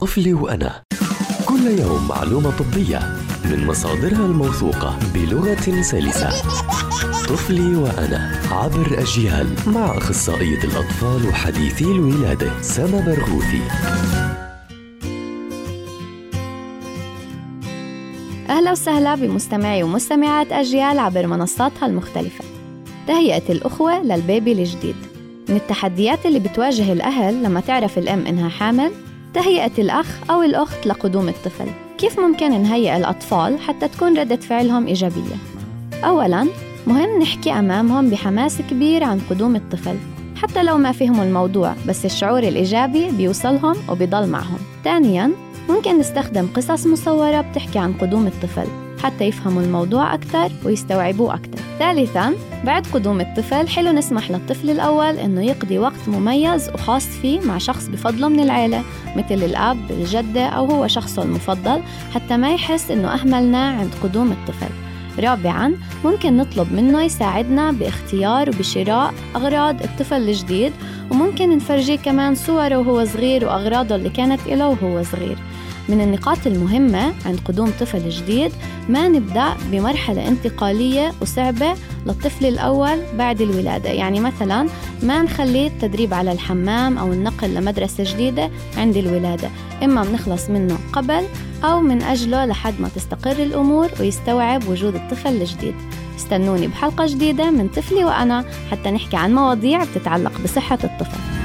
طفلي وأنا. كل يوم معلومة طبية من مصادرها الموثوقة بلغة سلسة. طفلي وأنا عبر أجيال مع أخصائية الأطفال وحديثي الولادة سما برغوثي. أهلا وسهلا بمستمعي ومستمعات أجيال عبر منصاتها المختلفة. تهيئة الأخوة للبيبي الجديد. من التحديات اللي بتواجه الأهل لما تعرف الأم إنها حامل تهيئة الأخ أو الأخت لقدوم الطفل. كيف ممكن نهيئ الأطفال حتى تكون ردة فعلهم إيجابية؟ أولاً مهم نحكي أمامهم بحماس كبير عن قدوم الطفل حتى لو ما فهموا الموضوع بس الشعور الإيجابي بيوصلهم وبيضل معهم. ثانياً ممكن نستخدم قصص مصورة بتحكي عن قدوم الطفل حتى يفهموا الموضوع أكثر ويستوعبوه أكثر. ثالثاً بعد قدوم الطفل حلو نسمح للطفل الأول إنه يقضي وقت مميز وخاص فيه مع شخص بفضله من العيلة مثل الأب، الجدة أو هو شخصه المفضل حتى ما يحس إنه أهملناه عند قدوم الطفل. رابعا ممكن نطلب منه يساعدنا باختيار وبشراء أغراض الطفل الجديد وممكن نفرجيه كمان صوره وهو صغير وأغراضه اللي كانت له وهو صغير. من النقاط المهمة عند قدوم طفل جديد ما نبدأ بمرحلة انتقالية وصعبة للطفل الأول بعد الولادة. يعني مثلا ما نخليه التدريب على الحمام أو النقل لمدرسة جديدة عند الولادة. إما بنخلص منه قبل أو من أجله لحد ما تستقر الأمور ويستوعب وجود الطفل الجديد. استنوني بحلقة جديدة من طفلي وأنا حتى نحكي عن مواضيع بتتعلق بصحة الطفل.